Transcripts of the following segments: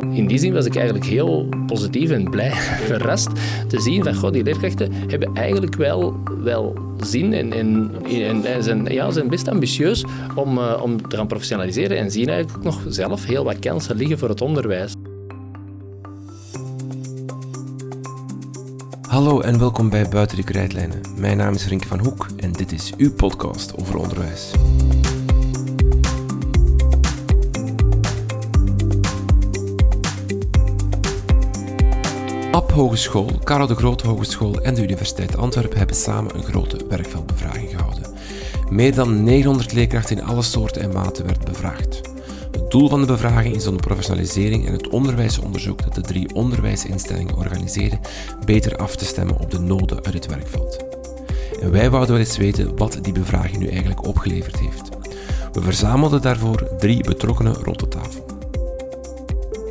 In die zin was ik eigenlijk heel positief en blij verrast te zien van goh, die leerkrachten hebben eigenlijk wel, wel zin en, en, en, zijn, ja, zijn best ambitieus om, uh, om te gaan professionaliseren en zien eigenlijk nog zelf heel wat kansen liggen voor het onderwijs. Hallo en welkom bij Buiten de Krijtlijnen. Mijn naam is Rinke van Hoek en dit is uw podcast over onderwijs. Hogeschool, Karel de Grote Hogeschool en de Universiteit Antwerpen hebben samen een grote werkveldbevraging gehouden. Meer dan 900 leerkrachten in alle soorten en maten werden bevraagd. Het doel van de bevraging is om de professionalisering en het onderwijsonderzoek dat de drie onderwijsinstellingen organiseren beter af te stemmen op de noden uit het werkveld. En wij wouden wel eens weten wat die bevraging nu eigenlijk opgeleverd heeft. We verzamelden daarvoor drie betrokkenen rond de tafel.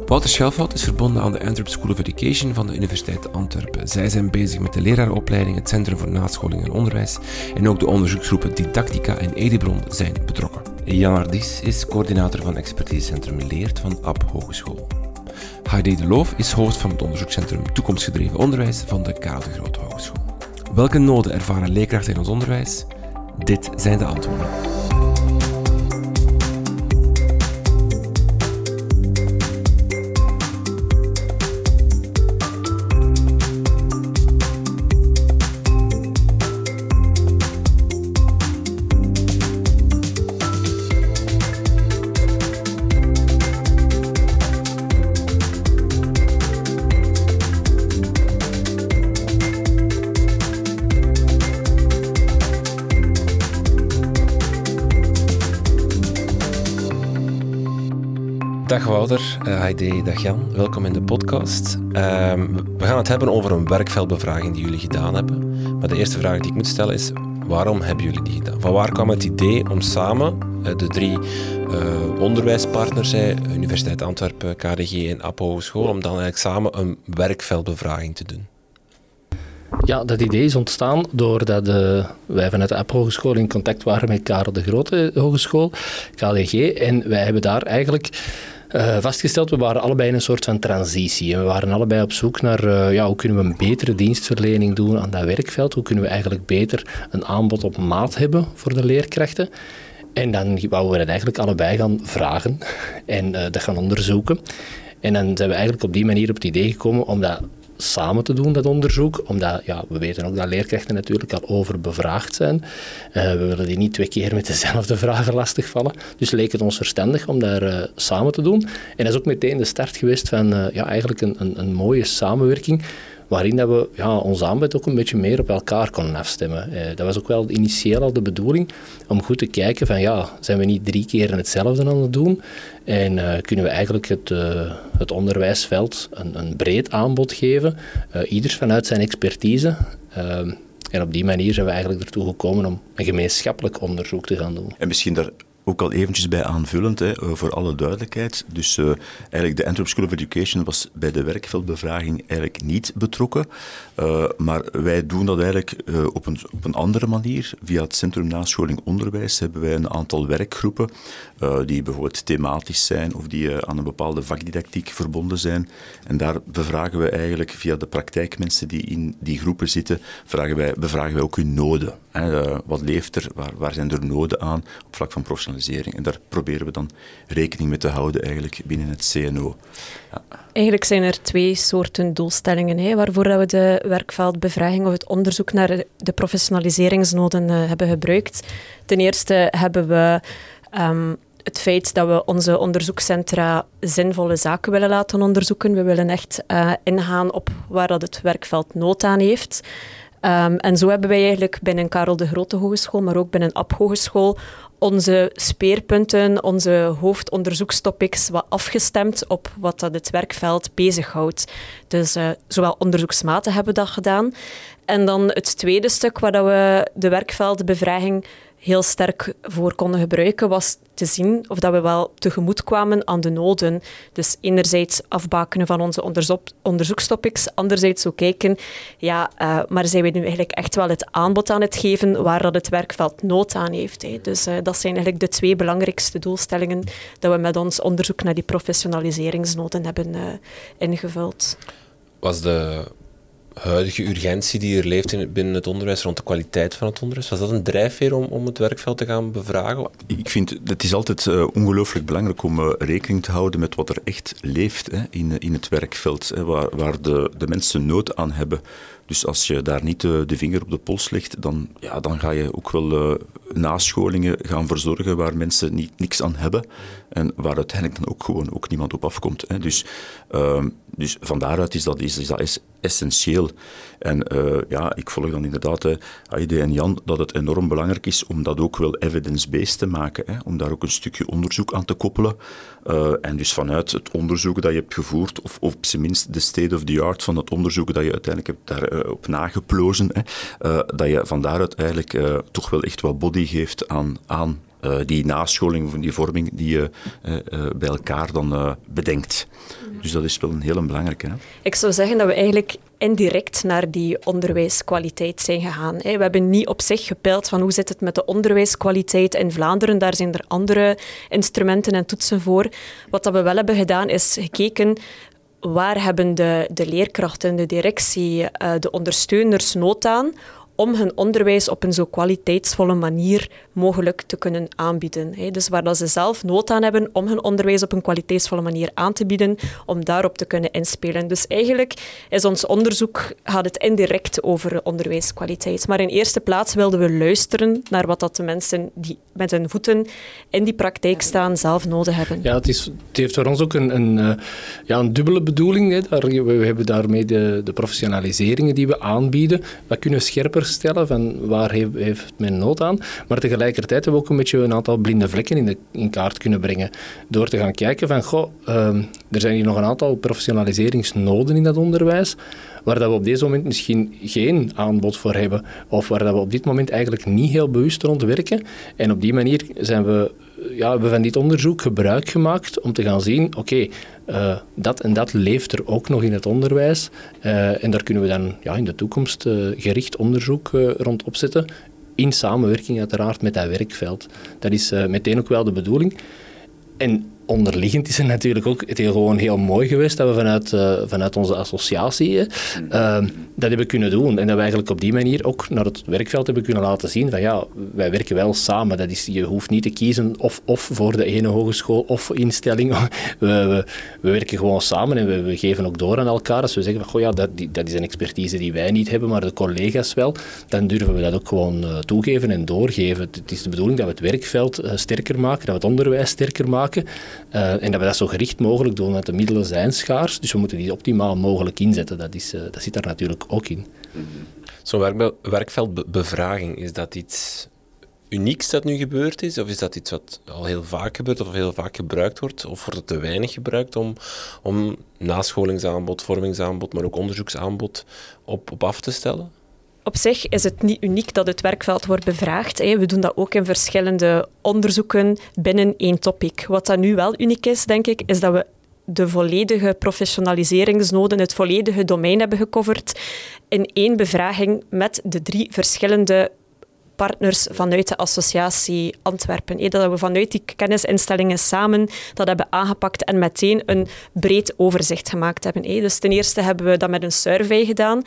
Wouter Schelfout is verbonden aan de Antwerp School of Education van de Universiteit Antwerpen. Zij zijn bezig met de leraaropleiding, het Centrum voor Nascholing en Onderwijs en ook de onderzoeksgroepen Didactica en Edibron zijn betrokken. Jan Ardis is coördinator van Expertisecentrum Leert van AP Hogeschool. Heidi de Loof is hoofd van het onderzoekscentrum Toekomstgedreven Onderwijs van de Karel de Hogeschool. Welke noden ervaren leerkrachten in ons onderwijs? Dit zijn de antwoorden. Dag Wouter, uh, dag Jan. Welkom in de podcast. Ehm, we gaan het hebben over een werkveldbevraging die jullie gedaan hebben. Maar de eerste vraag die ik moet stellen is, waarom hebben jullie die gedaan? Van waar kwam het idee om samen, uh, de drie uh, onderwijspartners, Universiteit Antwerpen, KDG en APO Hogeschool, om dan eigenlijk samen een werkveldbevraging te doen? Ja, dat idee is ontstaan doordat uh, wij vanuit de App Hogeschool in contact waren met Karel de Grote Hogeschool, KDG. En wij hebben daar eigenlijk uh, vastgesteld, we waren allebei in een soort van transitie. En we waren allebei op zoek naar uh, ja, hoe kunnen we een betere dienstverlening doen aan dat werkveld. Hoe kunnen we eigenlijk beter een aanbod op maat hebben voor de leerkrachten. En dan wouden we dat eigenlijk allebei gaan vragen en uh, dat gaan onderzoeken. En dan zijn we eigenlijk op die manier op het idee gekomen om dat samen te doen, dat onderzoek. Omdat ja, we weten ook dat leerkrachten natuurlijk al overbevraagd zijn. Uh, we willen die niet twee keer met dezelfde vragen lastigvallen. Dus leek het ons verstandig om daar uh, samen te doen. En dat is ook meteen de start geweest van uh, ja, eigenlijk een, een, een mooie samenwerking waarin dat we ja, ons aanbod ook een beetje meer op elkaar konden afstemmen. Eh, dat was ook wel initieel al de bedoeling, om goed te kijken van ja, zijn we niet drie keer hetzelfde aan het doen en uh, kunnen we eigenlijk het, uh, het onderwijsveld een, een, breed aanbod geven, uh, ieders vanuit zijn expertise. Ehm, en op die manier zijn we eigenlijk ertoe gekomen om een gemeenschappelijk onderzoek te gaan doen. En misschien daar ook al eventjes bij aanvullend, hè, eh, voor alle duidelijkheid. Dus uh, eigenlijk de Antwerp School of Education was bij de werkveldbevraging eigenlijk niet betrokken. Uh, maar wij doen dat eigenlijk op, een, op een andere manier. Via het Centrum Nascholing Onderwijs hebben wij een aantal werkgroepen die bijvoorbeeld thematisch zijn of die aan een bepaalde vakdidactiek verbonden zijn. En daar bevragen we eigenlijk via de praktijkmensen die in die groepen zitten, vragen wij, bevragen wij ook hun noden. Hè. wat leeft er? Waar, waar zijn er noden aan op vlak van En daar proberen we dan rekening mee te houden eigenlijk binnen het CNO. Eigenlijk zijn er twee soorten doelstellingen hè, waarvoor we de werkveldbevraging of het onderzoek naar de professionaliseringsnoden uh, hebben gebruikt. Ten eerste hebben we um, het feit dat we onze onderzoekscentra zinvolle zaken willen laten onderzoeken. We willen echt uh, ingaan op waar dat het werkveld nood aan heeft. Um, en zo hebben wij eigenlijk binnen Karel de Grote Hogeschool, maar ook binnen AP Hogeschool, onze speerpunten, onze hoofdonderzoekstopics wat afgestemd op wat dat het werkveld bezighoudt. Dus uh, zowel onderzoeksmaten hebben we dat gedaan. En dan het tweede stuk waar dat we de werkveldbevraging heel sterk voor konden gebruiken, was te zien of dat we wel tegemoet kwamen aan de noden. Dus enerzijds afbakenen van onze onderzoekstopics, anderzijds ook kijken, ja, uh, maar zijn we nu eigenlijk echt wel het aanbod aan het geven waar dat het werkveld nood aan heeft. Hè? Dus uh, dat zijn eigenlijk de twee belangrijkste doelstellingen dat we met ons onderzoek naar die professionaliseringsnoden hebben uh, ingevuld. Was de huidige urgentie die er leeft in, binnen het onderwijs rond de kwaliteit van het onderwijs? Was dat een drijfveer om, om het werkveld te gaan bevragen? Ik vind het is altijd uh, ongelooflijk belangrijk om uh, rekening te houden met wat er echt leeft hè, in, in het werkveld, hè, waar, waar de, de mensen nood aan hebben. Dus als je daar niet de, vinger op de pols legt, dan, ja, dan ga je ook wel nascholingen gaan verzorgen waar mensen niet, niks aan hebben en waar uiteindelijk dan ook gewoon ook niemand op afkomt. Hè. Dus, uh, dus van daaruit is dat, is, dat is essentieel. En uh, ja, ik volg dan inderdaad uh, Aide en Jan dat het enorm belangrijk is om dat ook wel evidence-based te maken, hè, om daar ook een stukje onderzoek aan te koppelen. Uh, en dus vanuit het onderzoek dat je hebt gevoerd, of, op zijn minst de state of the art van het onderzoek dat je uiteindelijk hebt daarop nageplozen, hè, dat je van daaruit eigenlijk toch wel echt wat body geeft aan, aan uh, die nascholing of die vorming die je uh, uh, bij elkaar dan bedenkt. Dus dat is wel een hele belangrijke. Hè? Ik zou zeggen dat we eigenlijk indirect naar die onderwijskwaliteit zijn gegaan. We hebben niet op zich gepeild van hoe zit het met de onderwijskwaliteit in Vlaanderen. Daar zijn er andere instrumenten en toetsen voor. Wat dat we wel hebben gedaan is gekeken waar hebben de, de leerkrachten, de directie, de ondersteuners nood aan om hun onderwijs op een zo kwaliteitsvolle manier mogelijk te kunnen aanbieden. Dus waar dat ze zelf nood aan hebben om hun onderwijs op een kwaliteitsvolle manier aan te bieden, om daarop te kunnen inspelen. Dus eigenlijk is ons onderzoek, gaat het indirect over onderwijskwaliteit. Maar in eerste plaats wilden we luisteren naar wat dat de mensen die met hun voeten in die praktijk staan zelf nodig hebben. Ja, het, is, heeft voor ons ook een, een, eh, ja, een dubbele bedoeling. Hè. We, hebben daarmee de, de professionaliseringen die we aanbieden, dat kunnen scherper stellen van waar heeft, heeft men nood aan. Maar tegelijkertijd hebben we ook een beetje een aantal blinde vlekken in, de, in kaart kunnen brengen. Door te gaan kijken van, goh, um, er zijn hier nog een aantal professionaliseringsnoden in dat onderwijs waar dat we op deze moment misschien geen aanbod voor hebben, of waar dat we op dit moment eigenlijk niet heel bewust rond werken. En op die manier zijn we, ja, hebben we van dit onderzoek gebruik gemaakt om te gaan zien, oké, uh, dat en dat leeft er ook nog in het onderwijs. Uh, en daar kunnen we dan ja, in de toekomst uh, gericht onderzoek rond opzetten. In samenwerking uiteraard met dat werkveld. Dat is meteen ook wel de bedoeling. En onderliggend is het natuurlijk ook het heel, gewoon heel mooi geweest dat we vanuit, uh, vanuit onze associatie uh, dat hebben kunnen doen. En dat we eigenlijk op die manier ook naar het werkveld hebben kunnen laten zien van ja, wij werken wel samen. Dat is, je hoeft niet te kiezen of, of voor de ene hogeschool of instelling. We, we, we werken gewoon samen en we, geven ook door aan elkaar. Als we zeggen van goh, ja, dat, die, dat is een expertise die wij niet hebben, maar de collega's wel, dan durven we dat ook gewoon uh, toegeven en doorgeven. Het is de bedoeling dat we het werkveld sterker maken, dat we het onderwijs sterker maken. Uh, en dat we dat zo gericht mogelijk doen, want de middelen zijn schaars, dus we moeten die optimaal mogelijk inzetten. Dat, is, uh, dat zit daar natuurlijk ook in. Zo'n werk, werkveldbevraging, is dat iets unieks dat nu gebeurd is? Of is dat iets wat al heel vaak gebeurt of heel vaak gebruikt wordt? Of wordt het te weinig gebruikt om, om nascholingsaanbod, vormingsaanbod, maar ook onderzoeksaanbod op, op af te stellen? Op zich is het niet uniek dat het werkveld wordt bevraagd. We doen dat ook in verschillende onderzoeken binnen één topic. Wat dat nu wel uniek is, denk ik, is dat we de volledige professionaliseringsnoden, het volledige domein hebben gecoverd in één bevraging met de drie verschillende partners vanuit de associatie Antwerpen. Dat we vanuit die kennisinstellingen samen dat hebben aangepakt en meteen een breed overzicht gemaakt hebben. Dus ten eerste hebben we dat met een survey gedaan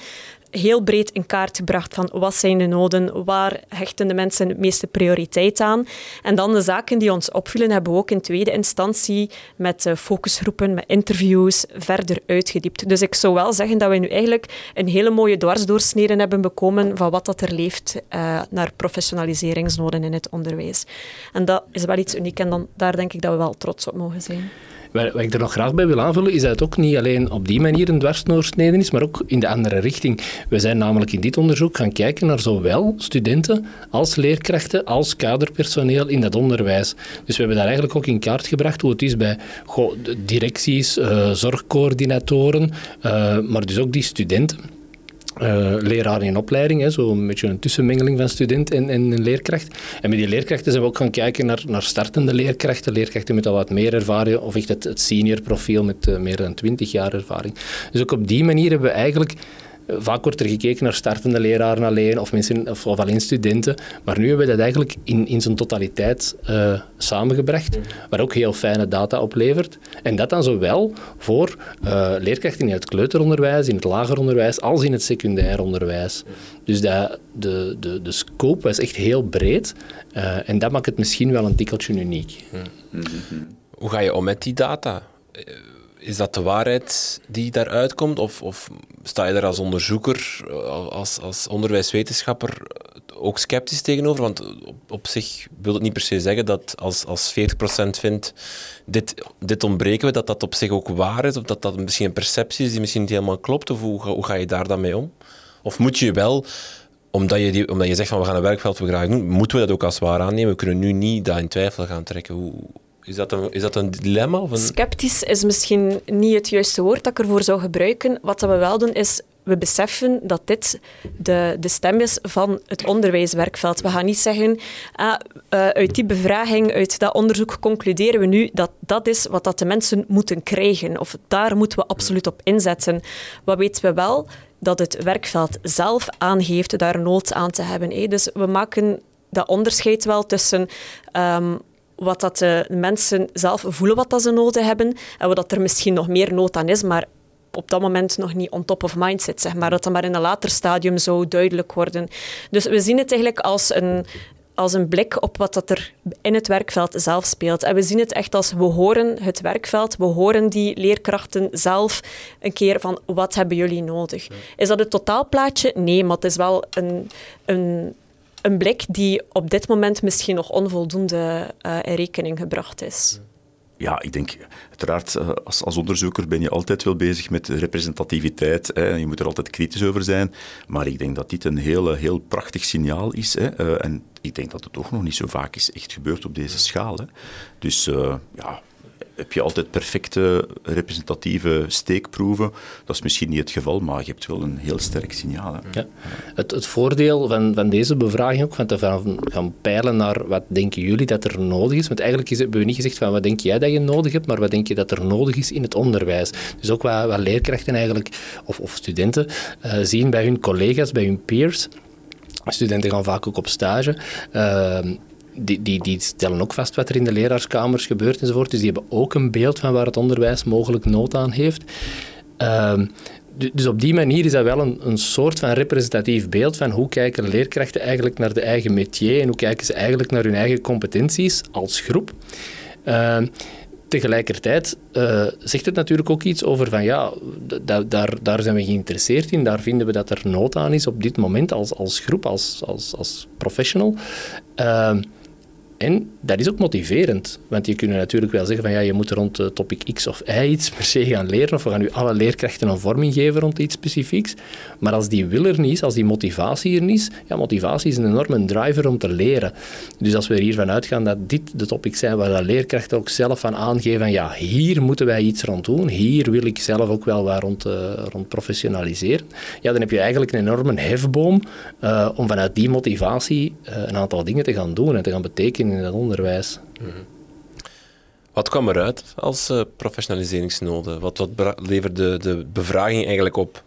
heel breed in kaart gebracht van wat zijn de noden, waar hechten de mensen het meeste prioriteit aan. En dan de zaken die ons opvielen hebben we ook in tweede instantie met eh, focusgroepen, met interviews verder uitgediept. Dus ik zou wel zeggen dat we nu eigenlijk een hele mooie dwarsdoorsnede hebben bekomen van wat dat er leeft uh, naar professionaliseringsnoden in het onderwijs. En dat is wel iets uniek en dan, daar denk ik dat we wel trots op mogen zijn. Wat ik er nog graag bij wil aanvullen, is dat het ook niet alleen op die manier een dwarsdoorsnede is, maar ook in de andere richting. We zijn namelijk in dit onderzoek gaan kijken naar zowel studenten als leerkrachten als kaderpersoneel in dat onderwijs. Dus we hebben daar eigenlijk ook in kaart gebracht hoe het is bij directies, uh, zorgcoördinatoren, uh, maar dus ook die studenten. Uh, leraren in opleiding, zo'n beetje een tussenmengeling van student en, en leerkracht. En met die leerkrachten zijn we ook gaan kijken naar, naar startende leerkrachten, leerkrachten met al wat meer ervaring, of echt het, het senior profiel met uh, meer dan 20 jaar ervaring. Dus ook op die manier hebben we eigenlijk Vaak wordt er gekeken naar startende leraren alleen of, mensen, of, of alleen studenten. Maar nu hebben we dat eigenlijk in, in zijn totaliteit uh, samengebracht, wat ook heel fijne data oplevert. En dat dan zowel voor uh, leerkrachten in het kleuteronderwijs, in het lager onderwijs, als in het secundair onderwijs. Dus dat, de, de, de scope was echt heel breed. Uh, en dat maakt het misschien wel een tikkeltje uniek. Mm. Hoe ga je om met die data? is dat de waarheid die daaruit komt? Of, of sta je daar als onderzoeker, als, als onderwijswetenschapper ook sceptisch tegenover? Want op, zich wil het niet per se zeggen dat als, als 40% vindt dit, dit ontbreken we, dat dat op zich ook waar is? Of dat dat misschien een perceptie is die misschien niet helemaal klopt? Of hoe, hoe ga je daar dan mee om? Of moet je wel omdat je, die, omdat je zegt van we gaan een werkveldvergraging doen, moeten we dat ook als waar aannemen? We kunnen nu niet dat in twijfel gaan trekken. Hoe, is dat een, is dilemma? Of een... Sceptisch is misschien niet het juiste woord dat ik ervoor zou gebruiken. Wat we wel doen is, we beseffen dat dit de, de stem is van het onderwijswerkveld. We gaan niet zeggen, ah, uh, uit die bevraging, uit dat onderzoek concluderen we nu dat dat is wat dat de mensen moeten krijgen. Of daar moeten we absoluut op inzetten. Wat weten we wel? Dat het werkveld zelf aangeeft daar nood aan te hebben. Dus we maken dat onderscheid wel tussen um, wat dat de mensen zelf voelen wat dat ze nodig hebben en wat dat er misschien nog meer nood aan is, maar op dat moment nog niet on top of mind zit, zeg maar. Dat dat maar in een later stadium zou duidelijk worden. Dus we zien het eigenlijk als een, als een blik op wat dat er in het werkveld zelf speelt. En we zien het echt als we horen het werkveld, we horen die leerkrachten zelf een keer van wat hebben jullie nodig. Is dat het totaalplaatje? Nee, maar het is wel een, een een blik die op dit moment misschien nog onvoldoende uh, in rekening gebracht is. Ja, ik denk, uiteraard, eh, als, als onderzoeker ben je altijd wel bezig met representativiteit. Hè. Je moet er altijd kritisch over zijn. Maar ik denk dat dit een heel, heel prachtig signaal is. Hè. En ik denk dat het toch nog niet zo vaak is echt gebeurd op deze schaal. Hè. Dus ja, heb je altijd perfecte representatieve steekproeven. Dat is misschien niet het geval, maar je hebt wel een heel sterk signaal. Ja. Het, het, voordeel van, van deze bevraging ook, van te gaan, peilen naar wat denken jullie dat er nodig is. Want eigenlijk is, hebben we niet gezegd van wat denk jij dat je nodig hebt, maar wat denk je dat er nodig is in het onderwijs. Dus ook wat, wat leerkrachten eigenlijk, of, of studenten, uh, zien bij hun collega's, bij hun peers. Studenten gaan vaak ook op stage. Uh, die, die, die stellen ook vast wat er in de leraarskamers gebeurt enzovoort. Dus die hebben ook een beeld van waar het onderwijs mogelijk nood aan heeft. Uh, dus op die manier is dat wel een, een soort van representatief beeld van hoe kijken leerkrachten eigenlijk naar de eigen métier en hoe kijken ze eigenlijk naar hun eigen competenties als groep. Uh, tegelijkertijd uh, zegt het natuurlijk ook iets over van ja, daar, daar zijn we geïnteresseerd in, daar vinden we dat er nood aan is op dit moment als, als groep, als, als, als professional. Uh, en dat is ook motiverend, want je kunt natuurlijk wel zeggen van ja, je moet rond de topic X of Y iets per se gaan leren, of we gaan nu alle leerkrachten een vorming geven rond iets specifieks. Maar als die wil er niet is, als die motivatie er niet is, ja, motivatie is een enorme driver om te leren. Dus als we er hiervan uitgaan dat dit de topics zijn waar de leerkrachten ook zelf van aangeven van ja, hier moeten wij iets rond doen, hier wil ik zelf ook wel wat rond, uh, rond professionaliseren, ja, dan heb je eigenlijk een enorme hefboom uh, om vanuit die motivatie een aantal dingen te gaan doen en te gaan betekenen in het onderwijs. Wat kwam eruit als uh, professionaliseringsnode? Wat, wat leverde de bevraging eigenlijk op?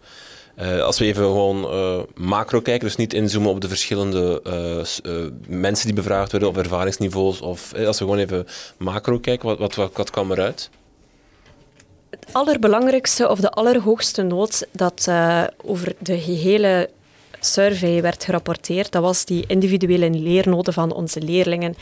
Uh, als we even gewoon uh, macro kijken, dus niet inzoomen op de verschillende mensen die bevraagd werden, of ervaringsniveaus, of als we gewoon even macro kijken, wat, wat, wat, wat kwam eruit? Het allerbelangrijkste of de allerhoogste nood dat over de gehele survey werd gerapporteerd, dat was die individuele leernoden van onze leerlingen.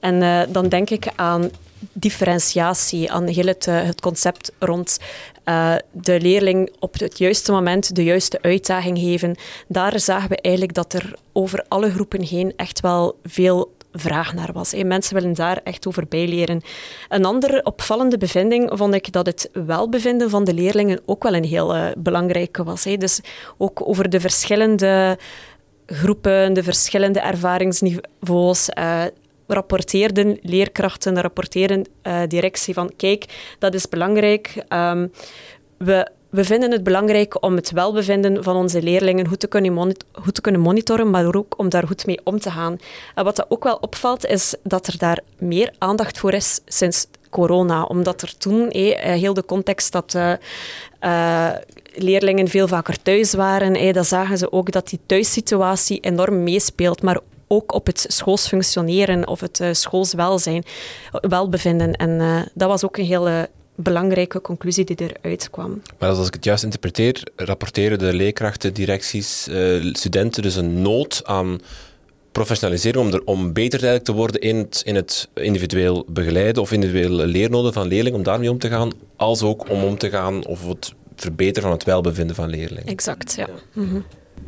En uh, dan denk ik aan differentiatie, aan heel het, uh, het concept rond uh, de leerling op het juiste moment de juiste uitdaging geven. Daar zagen we eigenlijk dat er over alle groepen heen echt wel veel vraag naar was. Mensen willen daar echt over bijleren. Een andere opvallende bevinding vond ik dat het welbevinden van de leerlingen ook wel een heel uh, belangrijke was. Dus ook over de verschillende groepen, de verschillende ervaringsniveaus. Uh, rapporteerden leerkrachten, rapporteerden uh, directie van kijk, dat is belangrijk. Um, we we vinden het belangrijk om het welbevinden van onze leerlingen goed te kunnen, monitoren, maar ook om daar goed mee om te gaan. En wat dat ook wel opvalt, is dat er daar meer aandacht voor is sinds corona. Omdat er toen eh, heel de context dat uh, uh, leerlingen veel vaker thuis waren, eh, dan zagen ze ook dat die thuissituatie enorm meespeelt. Maar ook op het schoolsfunctioneren of het schoolswelzijn, welbevinden. En dat was ook een hele belangrijke conclusie die eruit kwam. Maar als ik het juist interpreteer, rapporteren de leerkrachten, directies, uh, studenten dus een nood aan professionaliseren om, er, om beter te worden in het, in het individueel begeleiden of individuele leernoden van leerlingen, om daarmee om te gaan, als ook om om te gaan of het verbeteren van het welbevinden van leerlingen. Exact, ja. Mhm.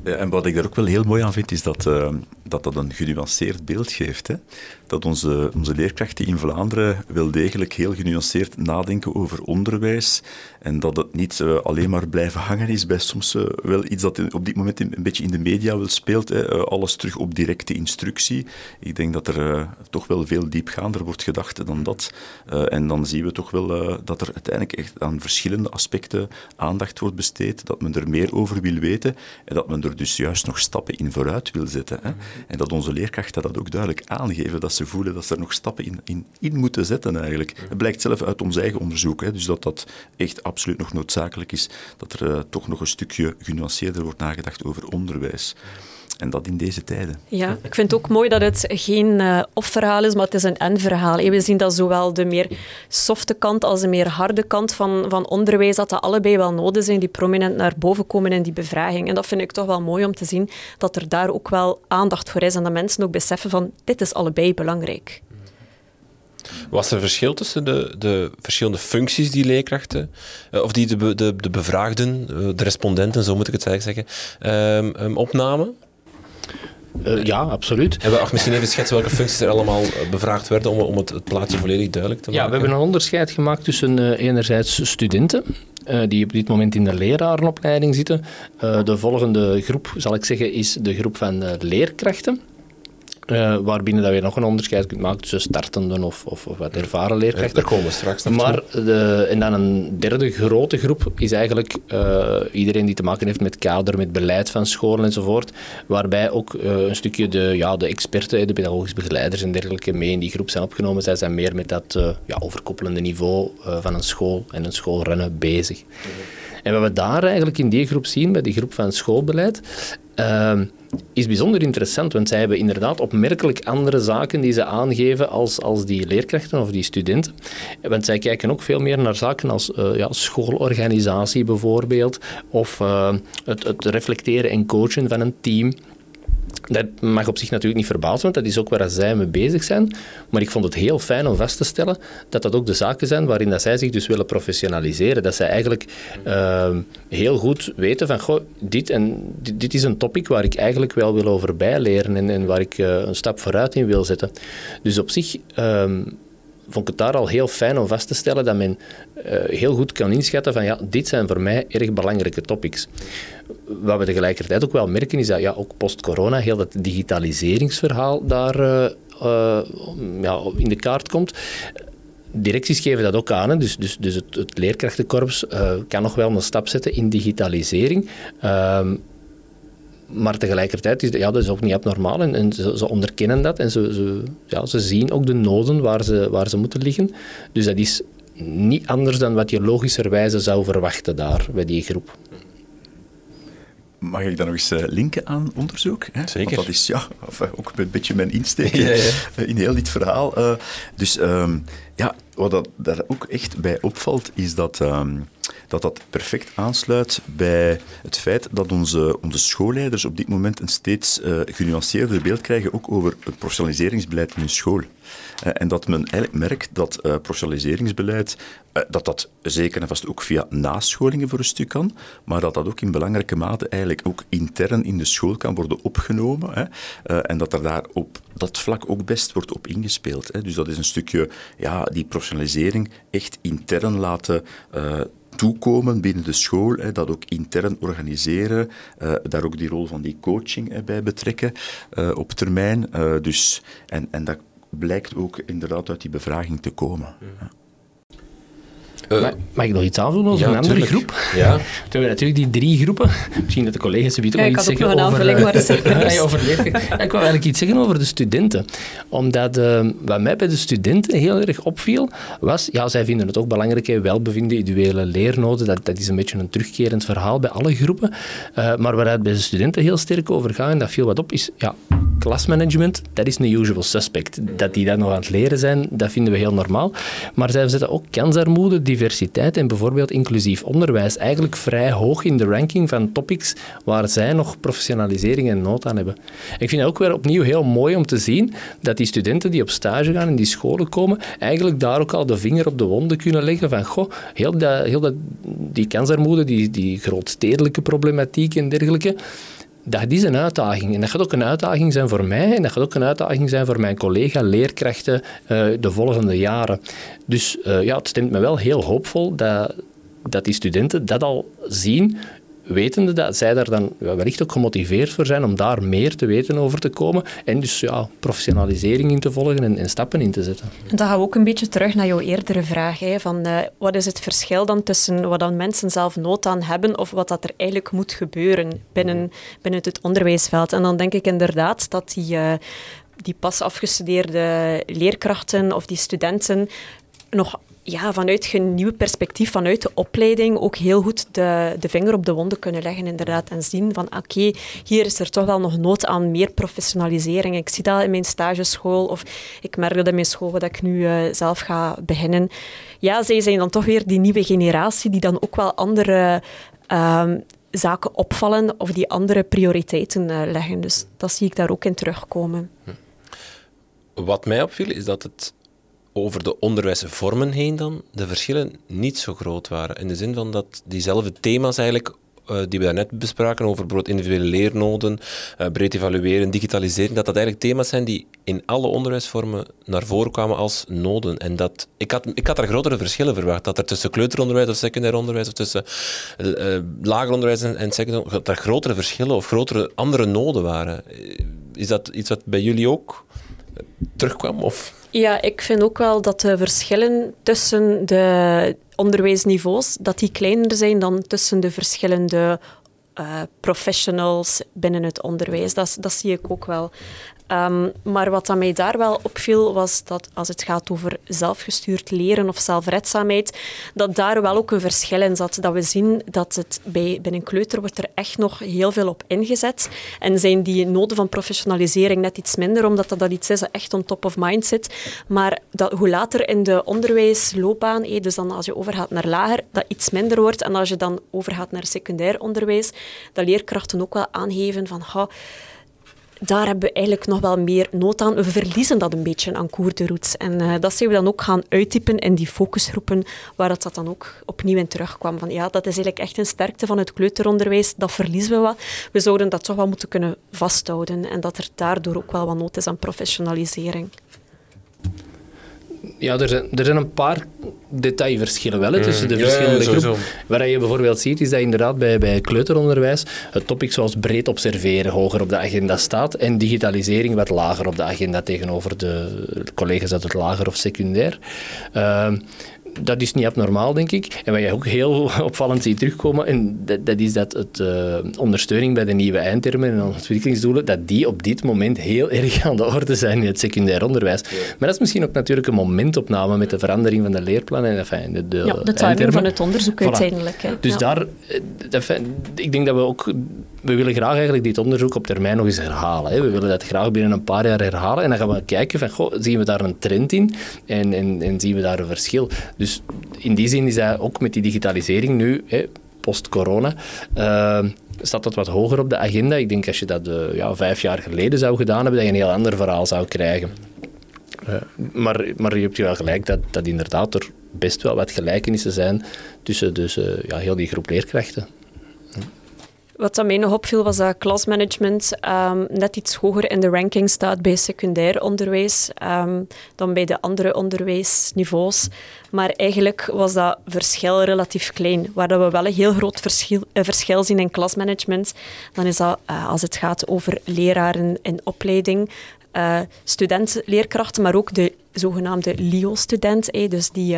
ja. en wat ik daar ook wel heel mooi aan vind, is dat uh, dat, dat een genuanceerd beeld geeft. Hè? Dat onze, onze leerkrachten in Vlaanderen wel degelijk heel genuanceerd nadenken over onderwijs en dat het niet uh, alleen maar blijven hangen is bij soms uh, wel iets dat op dit moment een beetje in de media wel speelt. Hè? Uh, alles terug op directe instructie. Ik denk dat er toch wel veel diepgaander wordt gedacht dan dat. en dan zien we toch wel dat er uiteindelijk echt aan verschillende aspecten aandacht wordt besteed, dat men er meer over wil weten en dat men er dus juist nog stappen in vooruit wil zetten. Hè? En dat onze leerkrachten dat ook duidelijk aangeven, dat ze voelen dat ze er nog stappen in, in, in moeten zetten eigenlijk. Het blijkt zelf uit ons eigen onderzoek, hè, dus dat dat echt absoluut nog noodzakelijk is, dat er uh, toch nog een stukje genuanceerder wordt nagedacht over onderwijs. En dat in deze tijden. Ja, ik vind het ook mooi dat het geen uh, of-verhaal is, maar het is een en-verhaal. We zien dat zowel de meer softe kant als de meer harde kant van, van onderwijs, dat dat allebei wel nodig zijn, die prominent naar boven komen in die bevraging. En dat vind ik toch wel mooi om te zien, dat er daar ook wel aandacht voor is en dat mensen ook beseffen van, dit is allebei belangrijk. Was er verschil tussen de, de verschillende functies die leerkrachten, uh, of die de, de, de bevraagden, de respondenten, zo moet ik het eigenlijk zeggen, um, um, opnamen? Uh, ja, absoluut. En we misschien even schetsen welke functies er allemaal bevraagd werden om, om het, het, plaatje volledig duidelijk te maken. Ja, we hebben een onderscheid gemaakt tussen uh, enerzijds studenten, uh, die op dit moment in de lerarenopleiding zitten. de volgende groep, zal ik zeggen, is de groep van leerkrachten. Uh, waarbinnen dat je nog een onderscheid kunt maken tussen startenden of, of, of wat ervaren leerkrachten. daar komen we straks Maar de, en dan een derde grote groep is eigenlijk uh, iedereen die te maken heeft met kader, met beleid van scholen enzovoort. Waarbij ook uh, een stukje de, ja, de experten, de pedagogische begeleiders en dergelijke mee in die groep zijn opgenomen. Zij zijn meer met dat ja, overkoppelende niveau van een school en een schoolrennen bezig. -hmm. En wat we daar eigenlijk in die groep zien, bij die groep van schoolbeleid, uh, is bijzonder interessant, want zij hebben inderdaad opmerkelijk andere zaken die ze aangeven als, als die leerkrachten of die studenten. Want zij kijken ook veel meer naar zaken als uh, ja, schoolorganisatie bijvoorbeeld, of uh, het, het reflecteren en coachen van een team. Dat mag op zich natuurlijk niet verbazen, want dat is ook waar zij mee bezig zijn. Maar ik vond het heel fijn om vast te stellen dat dat ook de zaken zijn waarin dat zij zich dus willen professionaliseren. Dat zij eigenlijk uh, heel goed weten van, goh, dit, en, dit, is een topic waar ik eigenlijk wel wil over bijleren en, en waar ik uh, een stap vooruit in wil zetten. Dus op zich... Uh, vond ik het daar al heel fijn om vast te stellen dat men uh, heel goed kan inschatten van ja, dit zijn voor mij erg belangrijke topics. Wat we tegelijkertijd ook wel merken is dat ja, ook post-corona heel dat digitaliseringsverhaal daar uh, uh, ja, in de kaart komt. Directies geven dat ook aan, dus, dus, dus het, het leerkrachtenkorps kan nog wel een stap zetten in digitalisering. Ehm, maar tegelijkertijd is ja, dat is ook niet abnormaal en, en ze, ze, onderkennen dat en ze, ze, ja, ze zien ook de noden waar ze, waar ze moeten liggen. Dus dat is niet anders dan wat je logischerwijze zou verwachten daar bij die groep. Mag ik dan nog eens linken aan onderzoek? Hè? Zeker. Want dat is ja, ook een beetje mijn insteek ja, ja. in heel dit verhaal. Uh, dus um, ja, wat dat, daar ook echt bij opvalt, is dat... Um, dat dat perfect aansluit bij het feit dat onze, onze schoolleiders op dit moment een steeds uh, genuanceerder beeld krijgen, ook over het professionaliseringsbeleid in hun school. Uh, en dat men eigenlijk merkt dat uh, professionaliseringsbeleid, dat dat zeker en vast ook via nascholingen voor een stuk kan, maar dat dat ook in belangrijke mate eigenlijk ook intern in de school kan worden opgenomen. Hè, en dat er daar op dat vlak ook best wordt op ingespeeld. Hè. Dus dat is een stukje ja, die professionalisering echt intern laten toekomen binnen de school, hè, dat ook intern organiseren, uh, daar ook die rol van die coaching hè, bij betrekken uh, op termijn. Uh, dus, en, en dat blijkt ook inderdaad uit die bevraging te komen. Ja. Uh, mag ik nog iets aanvullen over een andere groep? Ja. We hebben natuurlijk die drie groepen. Misschien dat de collega's zoiets ja, ook iets zeggen over... Uh, maar ja, ik wou eigenlijk iets zeggen over de studenten. Omdat uh, wat mij bij de studenten heel erg opviel, was... Ja, zij vinden het ook belangrijk, welbevinden, individuele leernoden. Dat, dat is een beetje een terugkerend verhaal bij alle groepen. Uh, maar waar het bij de studenten heel sterk over gaat, en dat viel wat op, is... Ja, klasmanagement, dat is een usual suspect. Dat die dat nog aan het leren zijn, dat vinden we heel normaal. Maar zij zetten ook kansarmoede, diversiteit en bijvoorbeeld inclusief onderwijs eigenlijk vrij hoog in de ranking van topics waar zij nog professionalisering en nood aan hebben. Ik vind het ook weer opnieuw heel mooi om te zien dat die studenten die op stage gaan in die scholen komen, eigenlijk daar ook al de vinger op de wonden kunnen leggen van goh, heel, dat, heel dat, die kansarmoede, die, die grootstedelijke problematiek en dergelijke, dat is een uitdaging. En dat gaat ook een uitdaging zijn voor mij en dat gaat ook een uitdaging zijn voor mijn collega-leerkrachten uh, de volgende jaren. Dus uh, ja, het stemt me wel heel hoopvol dat, dat die studenten dat al zien wetende dat zij daar dan wellicht ook gemotiveerd voor zijn om daar meer te weten over te komen en dus ja, professionalisering in te volgen en, en stappen in te zetten. En dan gaan we ook een beetje terug naar jouw eerdere vraag, hè, van uh, wat is het verschil dan tussen wat dan mensen zelf nood aan hebben of wat dat er eigenlijk moet gebeuren binnen, binnen het onderwijsveld. En dan denk ik inderdaad dat die, uh, die pas afgestudeerde leerkrachten of die studenten nog ja, vanuit een nieuw perspectief, vanuit de opleiding, ook heel goed de, de vinger op de wonden kunnen leggen inderdaad, en zien van oké, hier is er toch wel nog nood aan meer professionalisering. Ik zie dat in mijn stageschool of ik merk dat in mijn school, dat ik nu uh, zelf ga beginnen. Ja, zij zijn dan toch weer die nieuwe generatie die dan ook wel andere... Um, zaken opvallen of die andere prioriteiten uh, leggen. Dus dat zie ik daar ook in terugkomen. Wat mij opviel is dat het over de onderwijsvormen heen dan de verschillen niet zo groot waren. In de zin van dat diezelfde thema's eigenlijk uh, die we daarnet bespraken over bijvoorbeeld individuele leernoden, uh, breed evalueren, digitaliseren, dat dat eigenlijk thema's zijn die in alle onderwijsvormen naar voren kwamen als noden. En dat, ik, had, ik had daar grotere verschillen verwacht, dat er tussen kleuteronderwijs of secundair onderwijs of tussen uh, lager onderwijs en, en secundair dat er grotere verschillen of grotere andere noden waren. Is dat iets wat bij jullie ook terugkwam? Of? Ja, ik vind ook wel dat de verschillen tussen de onderwijsniveaus dat die kleiner zijn dan tussen de verschillende uh, professionals binnen het onderwijs. Dat, dat zie ik ook wel. Um, maar wat aan mij daar wel opviel, was dat als het gaat over zelfgestuurd leren of zelfredzaamheid, dat daar wel ook een verschil in zat. Dat we zien dat het bij, binnen kleuter wordt er echt nog heel veel op ingezet. En zijn die noden van professionalisering net iets minder, omdat dat, dat iets is dat echt on top of mind zit. Maar dat, hoe later in de onderwijsloopbaan, dus dan als je overgaat naar lager, dat iets minder wordt. En als je dan overgaat naar secundair onderwijs, dat leerkrachten ook wel aangeven van... daar hebben we eigenlijk nog wel meer nood aan. We verliezen dat een beetje aan cours de route. En uh, dat zijn we dan ook gaan uittypen in die focusgroepen, waar dat, dat dan ook opnieuw in terugkwam. Van, ja, dat is eigenlijk echt een sterkte van het kleuteronderwijs. Dat verliezen we wat. We zouden dat toch wel moeten kunnen vasthouden. En dat er daardoor ook wel wat nood is aan professionalisering. Ja, er zijn, er zijn een paar detailverschillen wel tussen de verschillende ja, ja, groepen. Wat je bijvoorbeeld ziet, is dat inderdaad bij, bij kleuteronderwijs het topic zoals breed observeren hoger op de agenda staat en digitalisering wat lager op de agenda tegenover de collega's uit het lager of secundair. Uh, dat is niet abnormaal, denk ik. En wat je ook heel opvallend ziet terugkomen, en dat, dat is dat het uh, ondersteuning bij de nieuwe eindtermen en ontwikkelingsdoelen, dat die op dit moment heel erg aan de orde zijn in het secundair onderwijs. Maar dat is misschien ook natuurlijk een momentopname met de verandering van de leerplannen en enfin, de, de, ja, de timing van het onderzoek voilà. uiteindelijk. Hè. Dus ja. daar, enfin, ik denk dat we ook we willen graag eigenlijk dit onderzoek op termijn nog eens herhalen. Hè. We willen dat graag binnen een paar jaar herhalen. En dan gaan we kijken van, zien we daar een trend in? En, en, en zien we daar een verschil? Dus in die zin is dat ook met die digitalisering nu, post-corona, uh, staat dat wat hoger op de agenda. Ik denk als je dat uh, ja, vijf jaar geleden zou gedaan hebben, dat je een heel ander verhaal zou krijgen. Uh, maar, maar je hebt wel gelijk dat, dat inderdaad er best wel wat gelijkenissen zijn tussen dus, ja, heel die groep leerkrachten. Wat aan mij nog opviel was dat klasmanagement um, net iets hoger in de ranking staat bij secundair onderwijs um, dan bij de andere onderwijsniveaus. Maar eigenlijk was dat verschil relatief klein. Waar we wel een heel groot verschil, verschil zien in klasmanagement, dan is dat uh, als het gaat over leraren in opleiding, uh, studenten, leerkrachten, maar ook de zogenaamde LIO-student, dus die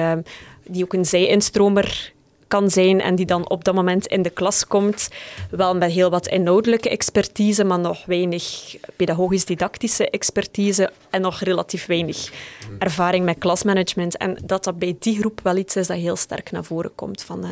die ook een zij-instromer kan zijn en die dan op dat moment in de klas komt, wel met heel wat inhoudelijke expertise, maar nog weinig pedagogisch-didactische expertise en nog relatief weinig ervaring met klasmanagement. En dat dat bij die groep wel iets is dat heel sterk naar voren komt van uh,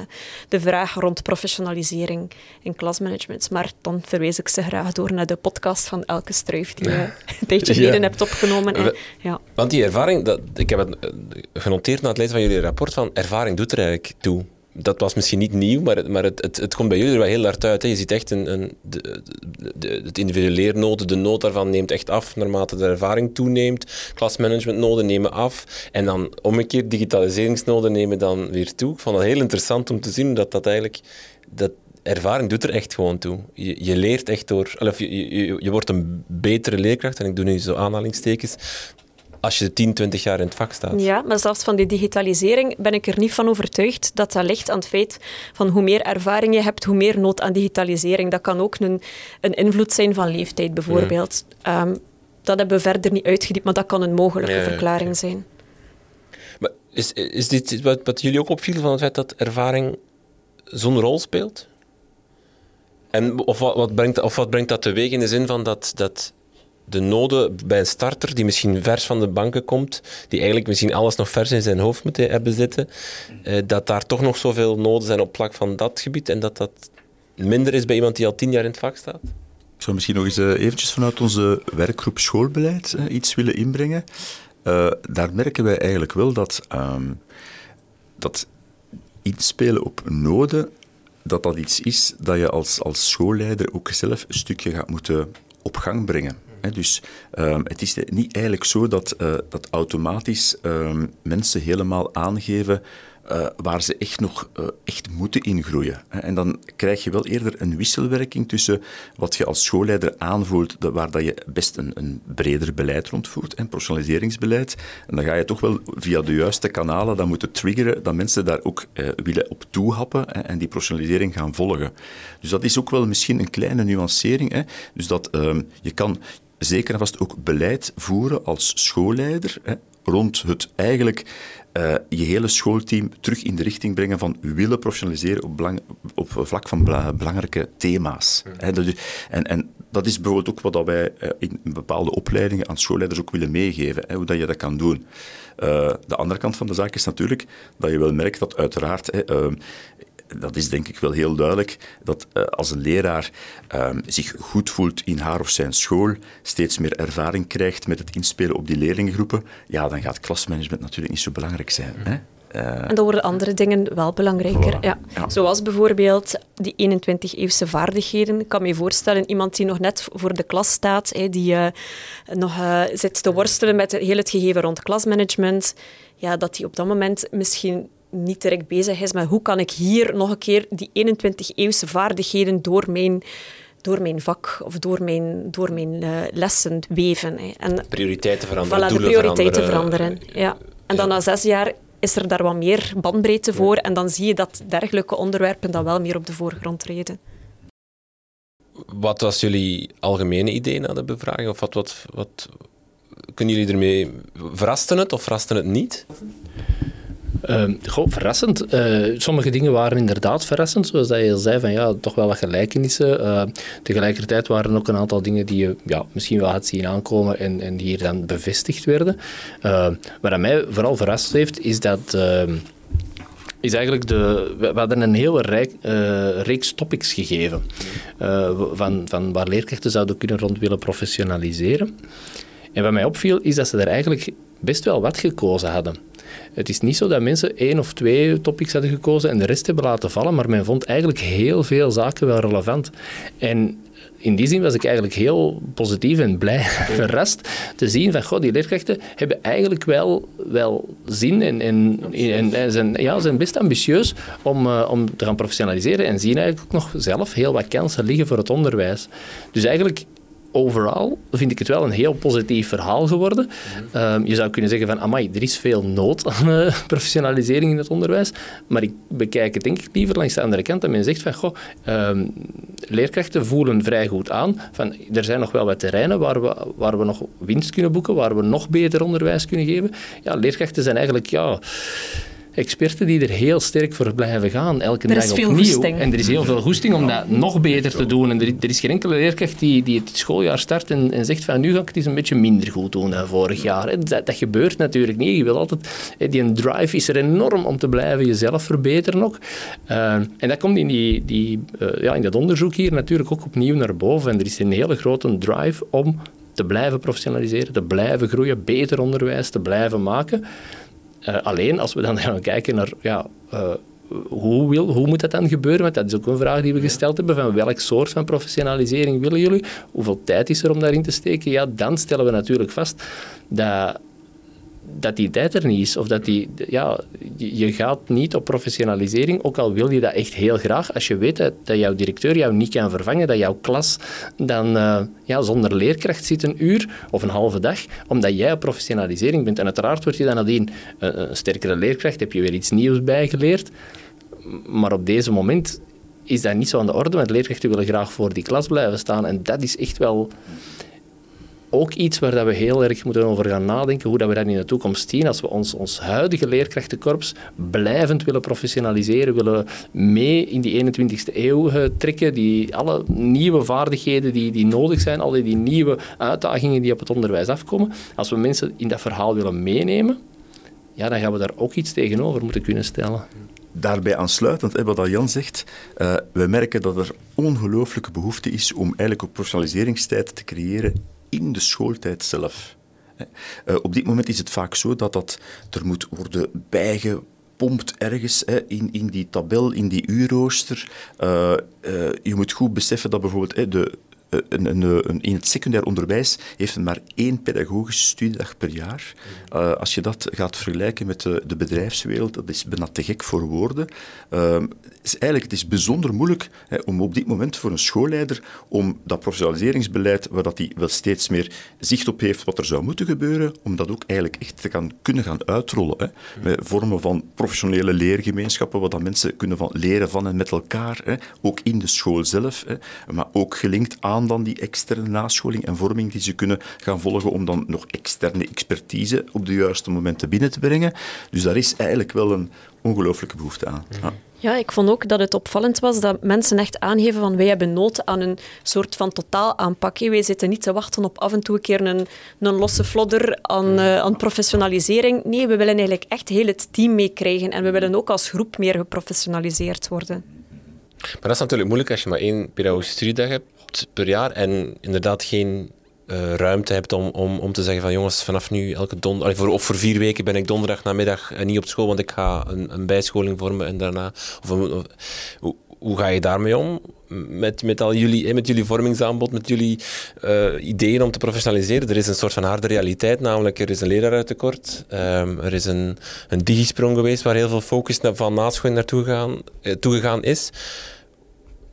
de vraag rond professionalisering in klasmanagement. Maar dan verwijs ik ze graag door naar de podcast van Elke Struif, die je een tijdje geleden hebt opgenomen. En, ja. Want die ervaring, dat, ik heb het eh, genoteerd na het lezen van jullie rapport, van ervaring doet er eigenlijk toe dat was misschien niet nieuw, maar, het, maar het, het, het komt bij jullie er wel heel hard uit. Hè. Je ziet echt een, een, de, de, het individuele leernoden, de nood daarvan neemt echt af naarmate de ervaring toeneemt. Klasmanagementnoden nemen af. En dan omgekeerd, digitaliseringsnoden nemen dan weer toe. Ik vond het heel interessant om te zien dat dat eigenlijk... Dat, ervaring doet er echt gewoon toe. Je, je leert echt door... Of je, je, je wordt een betere leerkracht, en ik doe nu zo aanhalingstekens, als je 10, 20 jaar in het vak staat. Ja, maar zelfs van die digitalisering ben ik er niet van overtuigd dat dat ligt aan het feit van hoe meer ervaring je hebt, hoe meer nood aan digitalisering. Dat kan ook een, een invloed zijn van leeftijd, bijvoorbeeld. Ehm, dat hebben we verder niet uitgediept, maar dat kan een mogelijke verklaring zijn. Maar is, is dit wat, wat jullie ook opviel van het feit dat ervaring zo'n rol speelt? En of wat, wat, brengt, of wat brengt dat teweeg in de zin van dat, dat de noden bij een starter die misschien vers van de banken komt, die eigenlijk misschien alles nog vers in zijn hoofd moet hebben zitten, eh, dat daar toch nog zoveel noden zijn op vlak van dat gebied en dat dat minder is bij iemand die al tien jaar in het vak staat? Ik zou misschien nog eens uh, eventjes vanuit onze werkgroep schoolbeleid uh, iets willen inbrengen. Daar merken wij eigenlijk wel dat, um, dat inspelen op noden, dat dat iets is dat je als, als schoolleider ook zelf een stukje gaat moeten op gang brengen. Dus um, het is niet eigenlijk zo dat, uh, dat automatisch um, mensen helemaal aangeven uh, waar ze echt nog uh, echt moeten ingroeien. En dan krijg je wel eerder een wisselwerking tussen wat je als schoolleider aanvoelt, waar dat je best een, een breder beleid rondvoert, een professionaliseringsbeleid. En dan ga je toch wel via de juiste kanalen dat moeten triggeren, dat mensen daar ook willen op toehappen en die professionalisering gaan volgen. Dus dat is ook wel misschien een kleine nuancering. Hè. Dus dat ehm, je kan zeker en vast ook beleid voeren als schoolleider hè, rond het eigenlijk uh, je hele schoolteam terug in de richting brengen van willen professionaliseren op, belang, op vlak van belangrijke thema's. Mm. en, en dat is bijvoorbeeld ook wat wij uh, in bepaalde opleidingen aan schoolleiders ook willen meegeven, hè, hoe dat je dat kan doen. Uh, de andere kant van de zaak is natuurlijk dat je wel merkt dat uiteraard hè, dat is denk ik wel heel duidelijk, dat uh, als een leraar uh, zich goed voelt in haar of zijn school, steeds meer ervaring krijgt met het inspelen op die leerlingengroepen, ja, dan gaat klasmanagement natuurlijk niet zo belangrijk zijn. Hè? Uh, en dan worden andere dingen wel belangrijker. Ja. Zoals bijvoorbeeld die 21-eeuwse vaardigheden. Ik kan me voorstellen, iemand die nog net voor de klas staat, die uh, nog zit te worstelen met heel het gegeven rond klasmanagement, ja, dat die op dat moment misschien niet direct bezig is met hoe kan ik hier nog een keer die 21-eeuwse vaardigheden door mijn, door mijn vak of door mijn, door mijn uh, lessen weven. Hè. En, prioriteiten veranderen, voilà, de prioriteiten veranderen. Ja. En dan na zes jaar is er daar wat meer bandbreedte voor en dan zie je dat dergelijke onderwerpen dan wel meer op de voorgrond treden. Wat was jullie algemene idee na de bevraging? Of wat, wat, wat kunnen jullie ermee... Verrasten het of verrasten het niet? Uh, goh, verrassend. Uh, sommige dingen waren inderdaad verrassend, zoals dat je al zei, van ja, toch wel wat gelijkenissen. Uh, tegelijkertijd waren er ook een aantal dingen die je ja, misschien wel had zien aankomen en, en die hier dan bevestigd werden. Uh, wat mij vooral verrast heeft, is dat is eigenlijk de, we hadden een hele rijk, uh, reeks topics gegeven uh, van, van waar leerkrachten zouden kunnen rond willen professionaliseren. En wat mij opviel, is dat ze er eigenlijk best wel wat gekozen hadden. Het is niet zo dat mensen één of twee topics hadden gekozen en de rest hebben laten vallen, maar men vond eigenlijk heel veel zaken wel relevant. En in die zin was ik eigenlijk heel positief en blij verrast te zien van, goh, die leerkrachten hebben eigenlijk wel, wel zin en, en, en, zijn, ja, zijn best ambitieus om, uh, om te gaan professionaliseren en zien eigenlijk ook nog zelf heel wat kansen liggen voor het onderwijs. Dus eigenlijk overal vind ik het wel een heel positief verhaal geworden. Um, je zou kunnen zeggen van, amai, er is veel nood aan uh, professionalisering in het onderwijs, maar ik bekijk het denk ik liever langs de andere kant. En men zegt van, goh, um, leerkrachten voelen vrij goed aan van, er zijn nog wel wat terreinen waar we, waar we nog winst kunnen boeken, waar we nog beter onderwijs kunnen geven. Ja, leerkrachten zijn eigenlijk, ja experten die er heel sterk voor blijven gaan, elke er dag is veel opnieuw. goesting. En er is heel veel goesting om dat nog beter te doen. En er, er is geen enkele leerkracht die, die het schooljaar start en, en zegt van nu ga ik het eens een beetje minder goed doen dan vorig jaar. Dat, dat gebeurt natuurlijk niet. Je wil altijd, hè, die drive is er enorm om te blijven jezelf verbeteren ook. Eh, en dat komt in, die, die, eh, ja, in dat onderzoek hier natuurlijk ook opnieuw naar boven. En er is een hele grote drive om te blijven professionaliseren, te blijven groeien, beter onderwijs te blijven maken. Eh, alleen als we dan gaan kijken naar ja, eh, hoe, wil, hoe moet dat dan gebeuren, want dat is ook een vraag die we gesteld hebben, van welk soort van professionalisering willen jullie, hoeveel tijd is er om daarin te steken, ja, dan stellen we natuurlijk vast dat, dat die tijd er niet is. Of dat die, ja, je gaat niet op professionalisering, ook al wil je dat echt heel graag, als je weet dat, dat jouw directeur jou niet kan vervangen, dat jouw klas dan eh, ja, zonder leerkracht zit een uur of een halve dag, omdat jij op professionalisering bent. En uiteraard word je dan nadien een, een sterkere leerkracht, heb je weer iets nieuws bijgeleerd. Maar op deze moment is dat niet zo aan de orde, want leerkrachten willen graag voor die klas blijven staan. En dat is echt wel ook iets waar dat we heel erg moeten over gaan nadenken, hoe dat we dat in de toekomst zien. Als we ons, ons huidige leerkrachtenkorps blijvend willen professionaliseren, willen mee in die 21ste eeuw eh, trekken, die alle nieuwe vaardigheden die, die nodig zijn, al die nieuwe uitdagingen die op het onderwijs afkomen, als we mensen in dat verhaal willen meenemen, ja, dan gaan we daar ook iets tegenover moeten kunnen stellen. Daarbij aansluitend, hè, wat Jan zegt, eh, we merken dat er ongelooflijke behoefte is om eigenlijk ook professionaliseringstijd te creëren in de schooltijd zelf. Eh, op dit moment is het vaak zo dat dat er moet worden bijgepompt ergens hè, in, in die tabel, in die uurrooster. Eh, je moet goed beseffen dat bijvoorbeeld hè, de, in het secundair onderwijs heeft men maar één pedagogische studiedag per jaar. Uh, als je dat gaat vergelijken met de, de, bedrijfswereld, dat is bijna te gek voor woorden. Uh, is eigenlijk, het is bijzonder moeilijk hè, om op dit moment voor een schoolleider om dat professionaliseringsbeleid, waar dat hij wel steeds meer zicht op heeft wat er zou moeten gebeuren, om dat ook eigenlijk echt te kunnen gaan uitrollen. Hè, met vormen van professionele leergemeenschappen, waar dat mensen kunnen van leren van en met elkaar, hè, ook in de school zelf, hè, maar ook gelinkt aan dan die externe nascholing en vorming die ze kunnen gaan volgen om dan nog externe expertise op de juiste momenten binnen te brengen. Dus daar is eigenlijk wel een ongelooflijke behoefte aan. Ja. Ja, ik vond ook dat het opvallend was dat mensen echt aangeven van wij hebben nood aan een soort van totaal aanpak. Wij zitten niet te wachten op af en toe een keer een, een losse flodder aan, uh, aan professionalisering. Nee, we willen eigenlijk echt heel het team meekrijgen en we willen ook als groep meer geprofessionaliseerd worden. Maar dat is natuurlijk moeilijk als je maar één pedagogische studiedag hebt per jaar en inderdaad geen uh, ruimte hebt om, om, om te zeggen van jongens, vanaf nu elke donderdag, voor, of voor vier weken ben ik donderdag namiddag niet op school, want ik ga een, een bijscholing vormen en daarna... Of, hoe, hoe ga je daarmee om? Met, met, al jullie, met jullie vormingsaanbod, met jullie ideeën om te professionaliseren. Er is een soort van harde realiteit, namelijk er is een lerarentekort. Um, er is een, een digisprong geweest waar heel veel focus naar, van nascholing naartoe gaan, toegegaan is.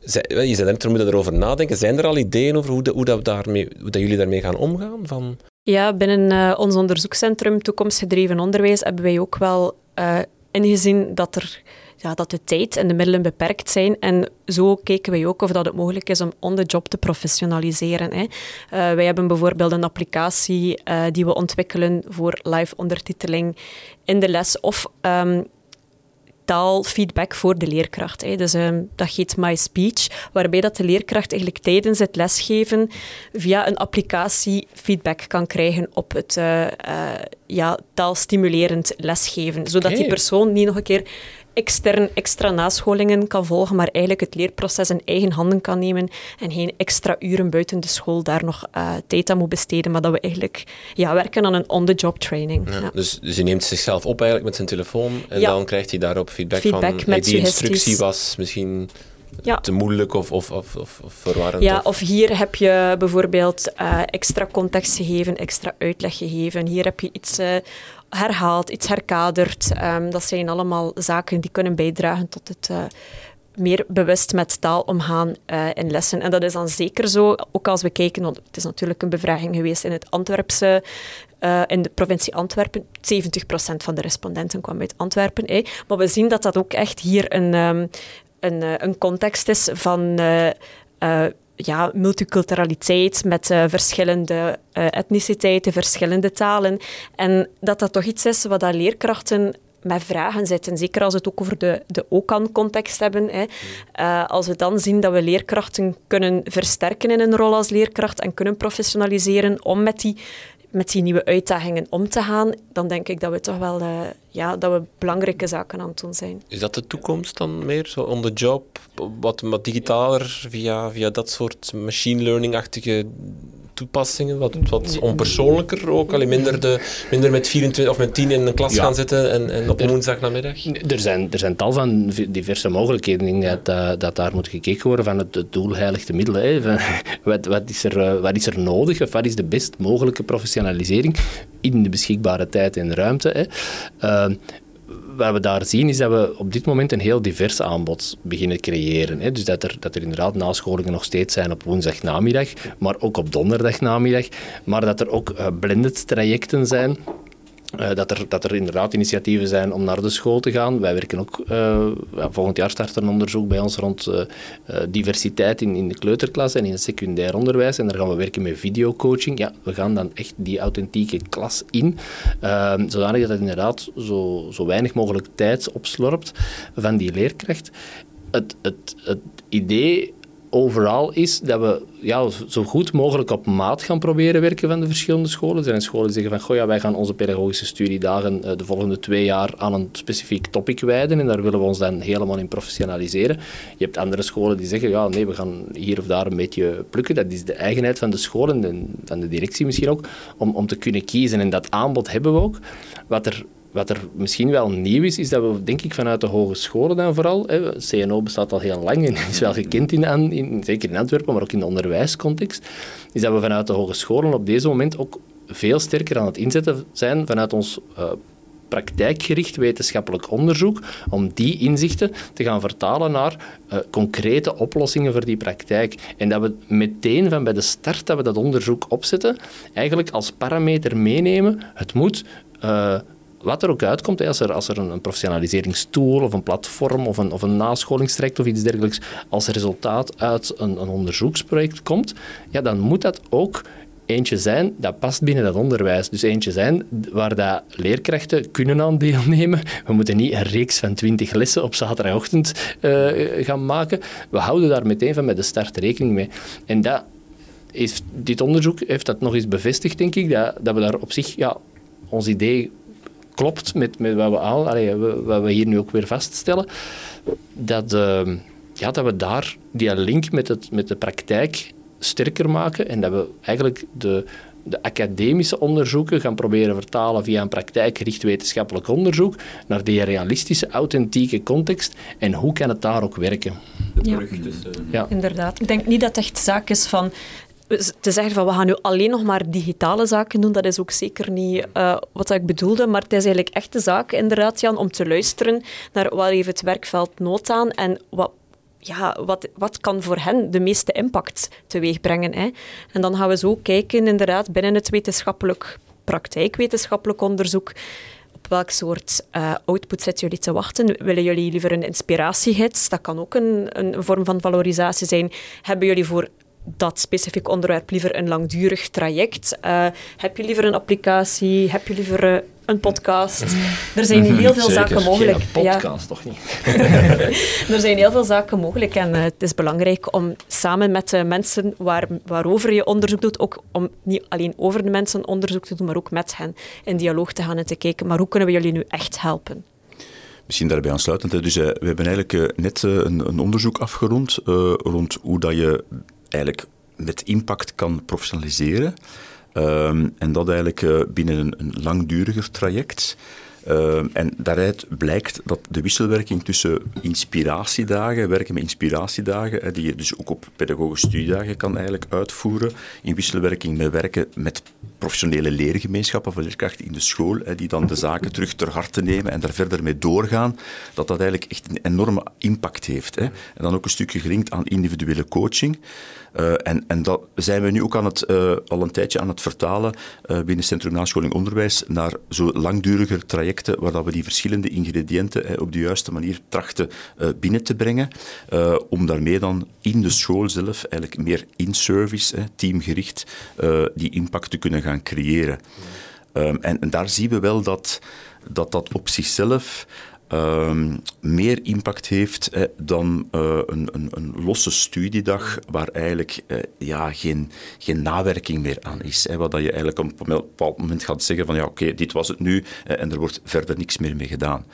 Je zei net, we moeten erover nadenken. Zijn er al ideeën over hoe, de, hoe, dat, daarmee, hoe dat jullie daarmee gaan omgaan? Van... Ja, binnen uh, ons onderzoekscentrum Toekomstgedreven Onderwijs hebben wij ook wel uh, ingezien dat, er, ja, dat de tijd en de middelen beperkt zijn. En zo keken wij ook of dat het mogelijk is om on the job te professionaliseren. Hè. Uh, wij hebben bijvoorbeeld een applicatie die we ontwikkelen voor live ondertiteling in de les of... Um, taalfeedback voor de leerkracht. Hè. Dus um, dat heet My Speech, waarbij dat de leerkracht eigenlijk tijdens het lesgeven via een applicatie feedback kan krijgen op het uh, uh, ja, taalstimulerend lesgeven. Zodat okay. die persoon niet nog een keer extern extra nascholingen kan volgen, maar eigenlijk het leerproces in eigen handen kan nemen en geen extra uren buiten de school daar nog uh, tijd aan moet besteden, maar dat we eigenlijk ja, werken aan een on-the-job training. Ja, ja. Dus, dus hij neemt zichzelf op eigenlijk met zijn telefoon en ja. dan krijgt hij daarop feedback, feedback van hey, die instructie was misschien ja. te moeilijk of, of, of, of, verwarrend. Ja, of... of hier heb je bijvoorbeeld uh, extra context gegeven, extra uitleg gegeven. Hier heb je iets uh, herhaald, iets herkaderd. Um, dat zijn allemaal zaken die kunnen bijdragen tot het uh, meer bewust met taal omgaan uh, in lessen. En dat is dan zeker zo, ook als we kijken, het is natuurlijk een bevraging geweest in het Antwerpse, uh, in de provincie Antwerpen. 70% van de respondenten kwam uit Antwerpen. Eh. Maar we zien dat dat ook echt hier een, um, een, een context is van ja, multiculturaliteit met uh, verschillende uh, etniciteiten, verschillende talen. En dat dat toch iets is wat dat leerkrachten met vragen zitten. Zeker als we het ook over de, de OCAN-context hebben. Hè. Uh, als we dan zien dat we leerkrachten kunnen versterken in een rol als leerkracht en kunnen professionaliseren om met die met die nieuwe uitdagingen om te gaan, dan denk ik dat we toch wel ja, dat we belangrijke zaken aan het doen zijn. Is dat de toekomst dan meer? Zo on the job, wat, wat digitaler via, via dat soort machine learning-achtige toepassingen, wat, wat onpersoonlijker ook, alleen minder, de, minder met 24 of met 10 in een klas gaan zitten en, en op woensdag namiddag? Er zijn, er zijn tal van diverse mogelijkheden. Ik denk dat, dat daar moet gekeken worden van het, het doel heiligt de middelen. Hè. wat, wat, is er, eh, wat is er nodig of wat is de best mogelijke professionalisering in de beschikbare tijd en ruimte. Hè. Uh, wat we daar zien is dat we op dit moment een heel divers aanbod beginnen creëren. Hè. Dus dat er, dat er inderdaad nascholingen nog steeds zijn op woensdagnamiddag, maar ook op donderdagnamiddag. Maar dat er ook uh, blended trajecten zijn uh, dat, er, dat er inderdaad initiatieven zijn om naar de school te gaan. Wij werken ook, uh, volgend jaar start er een onderzoek bij ons rond uh, diversiteit in, in de kleuterklas en in het secundair onderwijs. En daar gaan we werken met videocoaching. Ja, we gaan dan echt die authentieke klas in, zodanig dat het inderdaad zo, zo weinig mogelijk tijd opslorpt van die leerkracht. Het, het, het idee overal is dat we ja, zo goed mogelijk op maat gaan proberen werken van de verschillende scholen. Er zijn scholen die zeggen van, goh, ja, wij gaan onze pedagogische studiedagen eh, de volgende twee jaar aan een specifiek topic wijden en daar willen we ons dan helemaal in professionaliseren. Je hebt andere scholen die zeggen, ja, nee, we gaan hier of daar een beetje plukken. Dat is de eigenheid van de scholen en van de directie misschien ook, om, om te kunnen kiezen. En dat aanbod hebben we ook. Wat er wat er misschien wel nieuw is, is dat we, denk ik, vanuit de hogescholen dan vooral, hè, CNO bestaat al heel lang en is wel gekend, in, in, zeker in Antwerpen, maar ook in de onderwijscontext, is dat we vanuit de hogescholen op deze moment ook veel sterker aan het inzetten zijn vanuit ons uh, praktijkgericht wetenschappelijk onderzoek, om die inzichten te gaan vertalen naar uh, concrete oplossingen voor die praktijk. En dat we meteen van bij de start dat we dat onderzoek opzetten, eigenlijk als parameter meenemen, het moet... Uh, wat er ook uitkomt, als er, een, professionaliseringstool of een platform of een, of een nascholingstraject of iets dergelijks als resultaat uit een, een onderzoeksproject komt, ja, dan moet dat ook eentje zijn dat past binnen dat onderwijs. Dus eentje zijn waar dat leerkrachten kunnen aan deelnemen. We moeten niet een reeks van twintig lessen op zaterdagochtend uh, gaan maken. We houden daar meteen van met de start rekening mee. En dat is, dit onderzoek heeft dat nog eens bevestigd, denk ik, dat, dat we daar op zich ja, ons idee klopt met, met wat, we al, allee, wat we hier nu ook weer vaststellen, dat, uh, ja, dat we daar die link met, het, met de praktijk sterker maken en dat we eigenlijk de, de academische onderzoeken gaan proberen vertalen via een praktijkgericht wetenschappelijk onderzoek naar die realistische, authentieke context en hoe kan het daar ook werken. Ja. ja. inderdaad. Ik denk niet dat het echt zaak is van te zeggen van we gaan nu alleen nog maar digitale zaken doen, dat is ook zeker niet uh, wat ik bedoelde. Maar het is eigenlijk echt de zaak, inderdaad, Jan, om te luisteren naar waar heeft het werkveld nood aan en wat, ja, wat, wat kan voor hen de meeste impact teweeg brengen. Hè? En dan gaan we zo kijken, inderdaad, binnen het wetenschappelijk praktijkwetenschappelijk onderzoek, op welk soort uh, output zitten jullie te wachten? Willen jullie liever een inspiratiegids? Dat kan ook een, een vorm van valorisatie zijn. Hebben jullie voor dat specifiek onderwerp liever een langdurig traject? Uh, heb je liever een applicatie? Heb je liever uh, een podcast? Er zijn heel veel zaken mogelijk. Geen podcast, toch niet? er zijn heel veel zaken mogelijk en uh, het is belangrijk om samen met de mensen waar, waarover je onderzoek doet, ook om niet alleen over de mensen onderzoek te doen, maar ook met hen in dialoog te gaan en te kijken, maar hoe kunnen we jullie nu echt helpen? Misschien daarbij aansluitend. Dus, uh, we hebben eigenlijk net een, een, onderzoek afgerond rond hoe dat je eigenlijk met impact kan professionaliseren. Ehm, en dat eigenlijk uh, binnen een, een, langduriger traject. Ehm, en daaruit blijkt dat de wisselwerking tussen inspiratiedagen, werken met inspiratiedagen, die je dus ook op pedagogische studiedagen kan eigenlijk uitvoeren, in wisselwerking met werken met professionele leergemeenschappen van leerkrachten in de school, die dan de zaken terug ter harte nemen en daar verder mee doorgaan, dat dat eigenlijk echt een enorme impact heeft. En dan ook een stukje gelinkt aan individuele coaching. Uh, en, en dat zijn we nu ook aan het, uh, al een tijdje aan het vertalen uh, binnen Centrum Nascholing Onderwijs naar zo langduriger trajecten waar dat we die verschillende ingrediënten op de juiste manier trachten binnen te brengen, om daarmee dan in de school zelf eigenlijk meer in-service, teamgericht, die impact te kunnen gaan creëren. Um, en, en, daar zien we wel dat dat dat op zichzelf Ehm, meer impact heeft dan uh, een, een, een, losse studiedag waar eigenlijk uh, ja, geen, geen nawerking meer aan is. Wat je eigenlijk op een bepaald moment gaat zeggen van ja, oké, dit was het nu en er wordt verder niks meer mee gedaan.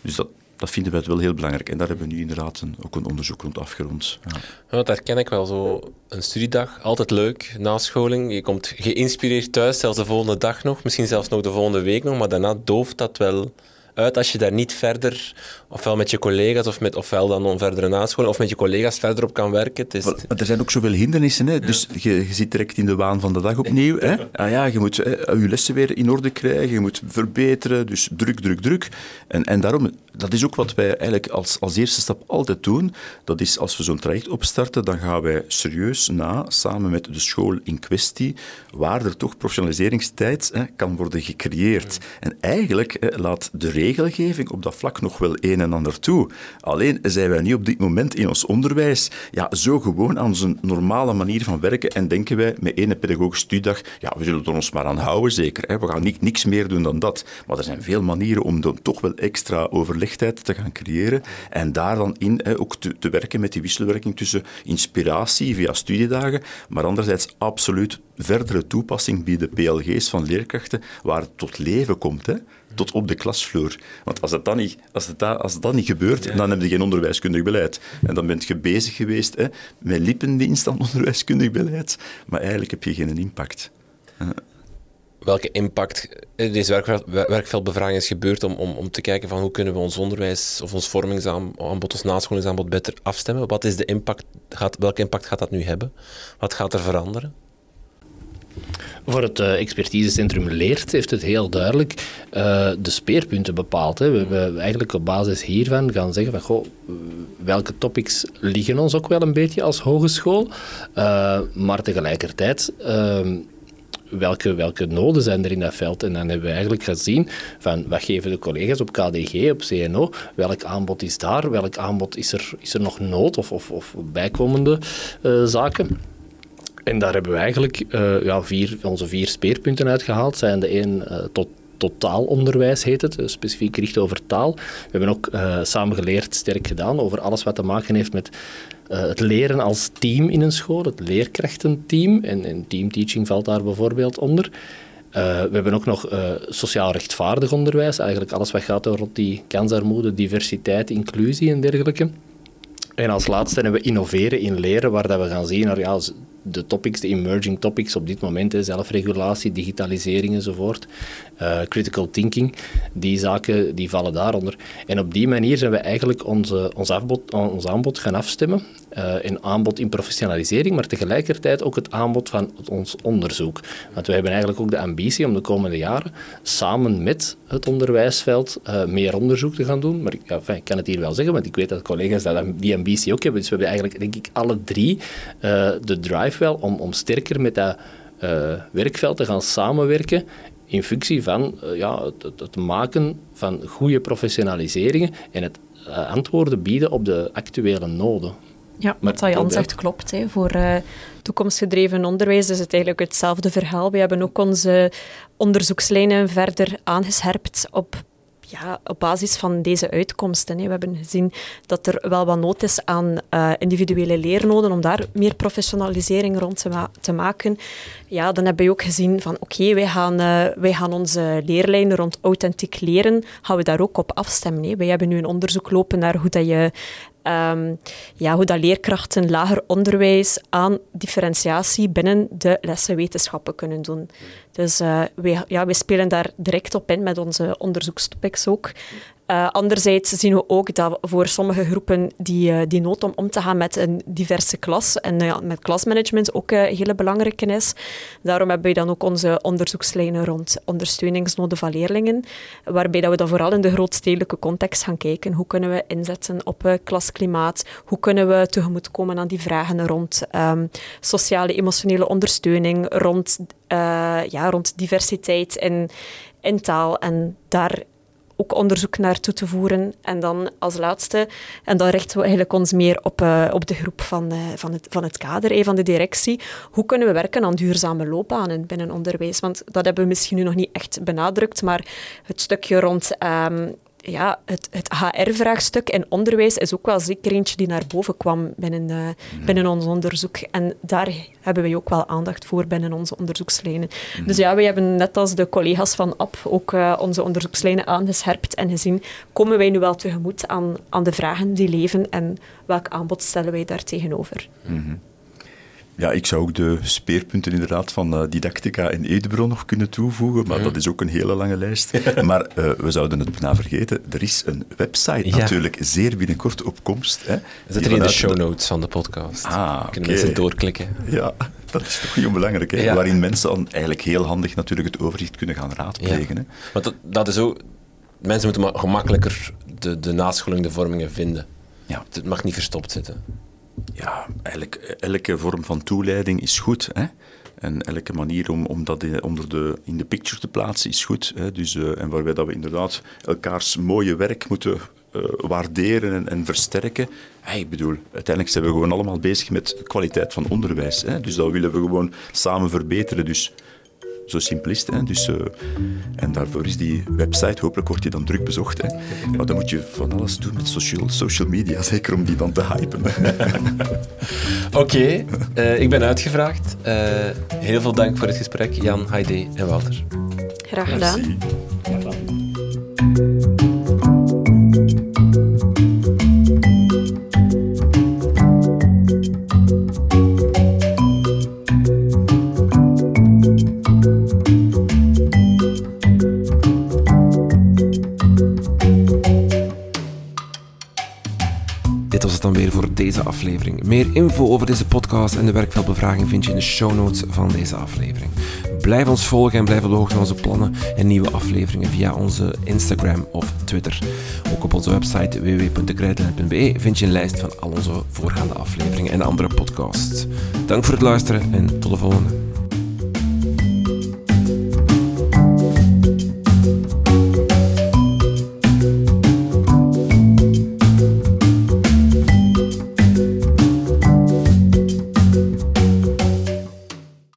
Dus dat, dat vinden wij wel heel belangrijk. En daar hebben we nu inderdaad een, ook een onderzoek rond afgerond. Ja. Ja, daar ken ik wel zo. Een studiedag, altijd leuk, nascholing. Je komt geïnspireerd thuis, zelfs de volgende dag nog, misschien zelfs nog de volgende week nog, maar daarna dooft dat wel uit als je daar niet verder, ofwel met je collega's, of met, ofwel dan een verdere nascholing, of met je collega's verder op kan werken. Het is... Maar er zijn ook zoveel hindernissen, hè? dus je, je, zit direct in de waan van de dag opnieuw. Hè? Ah ja, je moet hè, je lessen weer in orde krijgen, je moet verbeteren, dus druk, druk, druk. En, en daarom, dat is ook wat wij eigenlijk als, als eerste stap altijd doen. Dat is als we zo'n traject opstarten, dan gaan wij serieus na, samen met de school in kwestie, waar er toch professionaliseringstijd hè, kan worden gecreëerd. En eigenlijk hè, laat de regelgeving op dat vlak nog wel een en ander toe. Alleen zijn wij nu op dit moment in ons onderwijs ja, zo gewoon aan onze normale manier van werken en denken wij met ene pedagogische studiedag, ja, we zullen er ons maar aan houden, zeker. Hè. We gaan niet, niks meer doen dan dat. Maar er zijn veel manieren om dan toch wel extra te gaan creëren en daar dan in hè, ook te, te werken met die wisselwerking tussen inspiratie via studiedagen, maar anderzijds absoluut verdere toepassing bieden PLG's van leerkrachten waar het tot leven komt. Hè tot op de klasvloer. Want als, het dan niet, als, het als dan niet gebeurt, dan heb je geen onderwijskundig beleid. En dan ben je bezig geweest hè, met lippendienst aan onderwijskundig beleid, maar eigenlijk heb je geen impact. Welke impact deze werkveldbevraging is gebeurd om, om, om te kijken van hoe kunnen we ons onderwijs of ons vormingsaanbod, ons nascholingsaanbod beter afstemmen? Wat is de impact, gaat, welke impact gaat dat nu hebben? Wat gaat er veranderen? Voor het uh, expertisecentrum Leert heeft het heel duidelijk uh, de speerpunten bepaald. Hè. We hebben eigenlijk op basis hiervan gaan zeggen van goh, welke topics liggen ons ook wel een beetje als hogeschool, maar tegelijkertijd ehm, welke, welke noden zijn er in dat veld. En dan hebben we eigenlijk gezien van wat geven de collega's op KDG, op CNO, welk aanbod is daar, welk aanbod is er, is er nog nood of, of, of bijkomende zaken. En daar hebben we eigenlijk uh, ja, vier, onze vier speerpunten uitgehaald. Zijn de één uh, tot totaalonderwijs heet het, specifiek gericht over taal. We hebben ook uh, samen geleerd, sterk gedaan, over alles wat te maken heeft met uh, het leren als team in een school, het leerkrachtenteam. En, en teamteaching valt daar bijvoorbeeld onder. Uh, we hebben ook nog sociaal rechtvaardig onderwijs, eigenlijk alles wat gaat over die kansarmoede, diversiteit, inclusie en dergelijke. En als laatste hebben we innoveren in leren, waar dat we gaan zien naar ja, de topics, de emerging topics op dit moment, zelfregulatie, digitalisering enzovoort, uh, critical thinking, die zaken die vallen daaronder. En op die manier zijn we eigenlijk onze, ons, ons aanbod gaan afstemmen. Een aanbod in professionalisering, maar tegelijkertijd ook het aanbod van ons onderzoek. Want we hebben eigenlijk ook de ambitie om de komende jaren samen met het onderwijsveld uh, meer onderzoek te gaan doen. Maar ik, ja, ik, kan het hier wel zeggen, want ik weet dat collega's dat, die ambitie ook hebben. Dus we hebben eigenlijk, denk ik, alle drie de drive wel om, om sterker met dat uh, werkveld te gaan samenwerken in functie van uh, ja, het, het, maken van goede professionaliseringen en het uh, antwoorden bieden op de actuele noden. Ja, wat Jan zegt klopt. Hè. Voor uh, toekomstgedreven onderwijs is het eigenlijk hetzelfde verhaal. We hebben ook onze onderzoekslijnen verder aangescherpt op ja, op basis van deze uitkomsten. We hebben gezien dat er wel wat nood is aan uh, individuele leernoden om daar meer professionalisering rond te, ma te, maken. Ja, dan hebben we ook gezien van oké, wij, gaan, uh, wij gaan onze leerlijnen rond authentiek leren, gaan we daar ook op afstemmen. Wij hebben nu een onderzoek lopen naar hoe dat je Um, ja, hoe dat leerkrachten lager onderwijs aan differentiatie binnen de lessenwetenschappen kunnen doen. Dus uh, wij, ja, spelen daar direct op in met onze onderzoekstopics ook. Uh, anderzijds zien we ook dat voor sommige groepen die, uh, die nood om om te gaan met een diverse klas en uh, met klasmanagement ook een hele belangrijke is. Daarom hebben we dan ook onze onderzoekslijnen rond ondersteuningsnoden van leerlingen, waarbij dat we dan vooral in de grootstedelijke context gaan kijken. Hoe kunnen we inzetten op klasklimaat? Hoe kunnen we tegemoetkomen aan die vragen rond um, sociale, emotionele ondersteuning, rond, ja, rond diversiteit in, in taal en daar ook onderzoek naar toe te voeren. En dan als laatste, en dan richten we eigenlijk ons meer op, uh, op de groep van, uh, van, het, van het kader, eh, van de directie. Hoe kunnen we werken aan duurzame loopbanen binnen onderwijs? Want dat hebben we misschien nu nog niet echt benadrukt, maar het stukje rond um, ja, het, het HR-vraagstuk in onderwijs is ook wel zeker eentje die naar boven kwam binnen, uh, binnen ons onderzoek. En daar hebben wij ook wel aandacht voor binnen onze onderzoekslijnen. Mm. Dus ja, wij hebben net als de collega's van AP ook uh, onze onderzoekslijnen aangescherpt en gezien, komen wij nu wel tegemoet aan, aan de vragen die leven en welk aanbod stellen wij daar tegenover. Mm -hmm. Ja, ik zou ook de speerpunten inderdaad van uh, didactica in Edebro nog kunnen toevoegen, maar dat is ook een hele lange lijst. maar uh, we zouden het bijna vergeten, er is een website ja. natuurlijk zeer binnenkort op komst. Hè, Zet er in de show notes van de podcast. Ah, Kunnen okay. mensen doorklikken. Ja, dat is toch niet onbelangrijk. Hè? Ja. Waarin mensen dan eigenlijk heel handig natuurlijk het overzicht kunnen gaan raadplegen. Ja. Hè? Maar dat, dat is ook... Mensen moeten gemakkelijker de, de nascholing, de vormingen vinden. Ja. Het mag niet verstopt zitten ja, elke, elke vorm van toeleiding is goed. Hè? En elke manier om, om dat in, onder de, in de picture te plaatsen is goed. Hè? Dus, uh, en waarbij dat we inderdaad elkaars mooie werk moeten uh, waarderen en, en versterken. Hey, ik bedoel, uiteindelijk zijn we gewoon allemaal bezig met kwaliteit van onderwijs. Hè? Dus dat willen we gewoon samen verbeteren. Dus zo simpel is het. Hè. Dus, uh, en daarvoor is die website, hopelijk wordt die dan druk bezocht. Hè. Maar dan moet je van alles doen met social, social media, zeker om die dan te hypen. Oké, okay, uh, ik ben uitgevraagd. Uh, heel veel dank voor het gesprek, Jan, Heidi en Wouter. Graag gedaan. Deze aflevering. Meer info over deze podcast en de werkveldbevraging vind je in de show notes van deze aflevering. Blijf ons volgen en blijf op de hoogte van onze plannen en nieuwe afleveringen via onze Instagram of Twitter. Ook op onze website www.dekrijtland.be vind je een lijst van al onze voorgaande afleveringen en andere podcasts. Dank voor het luisteren en tot de volgende.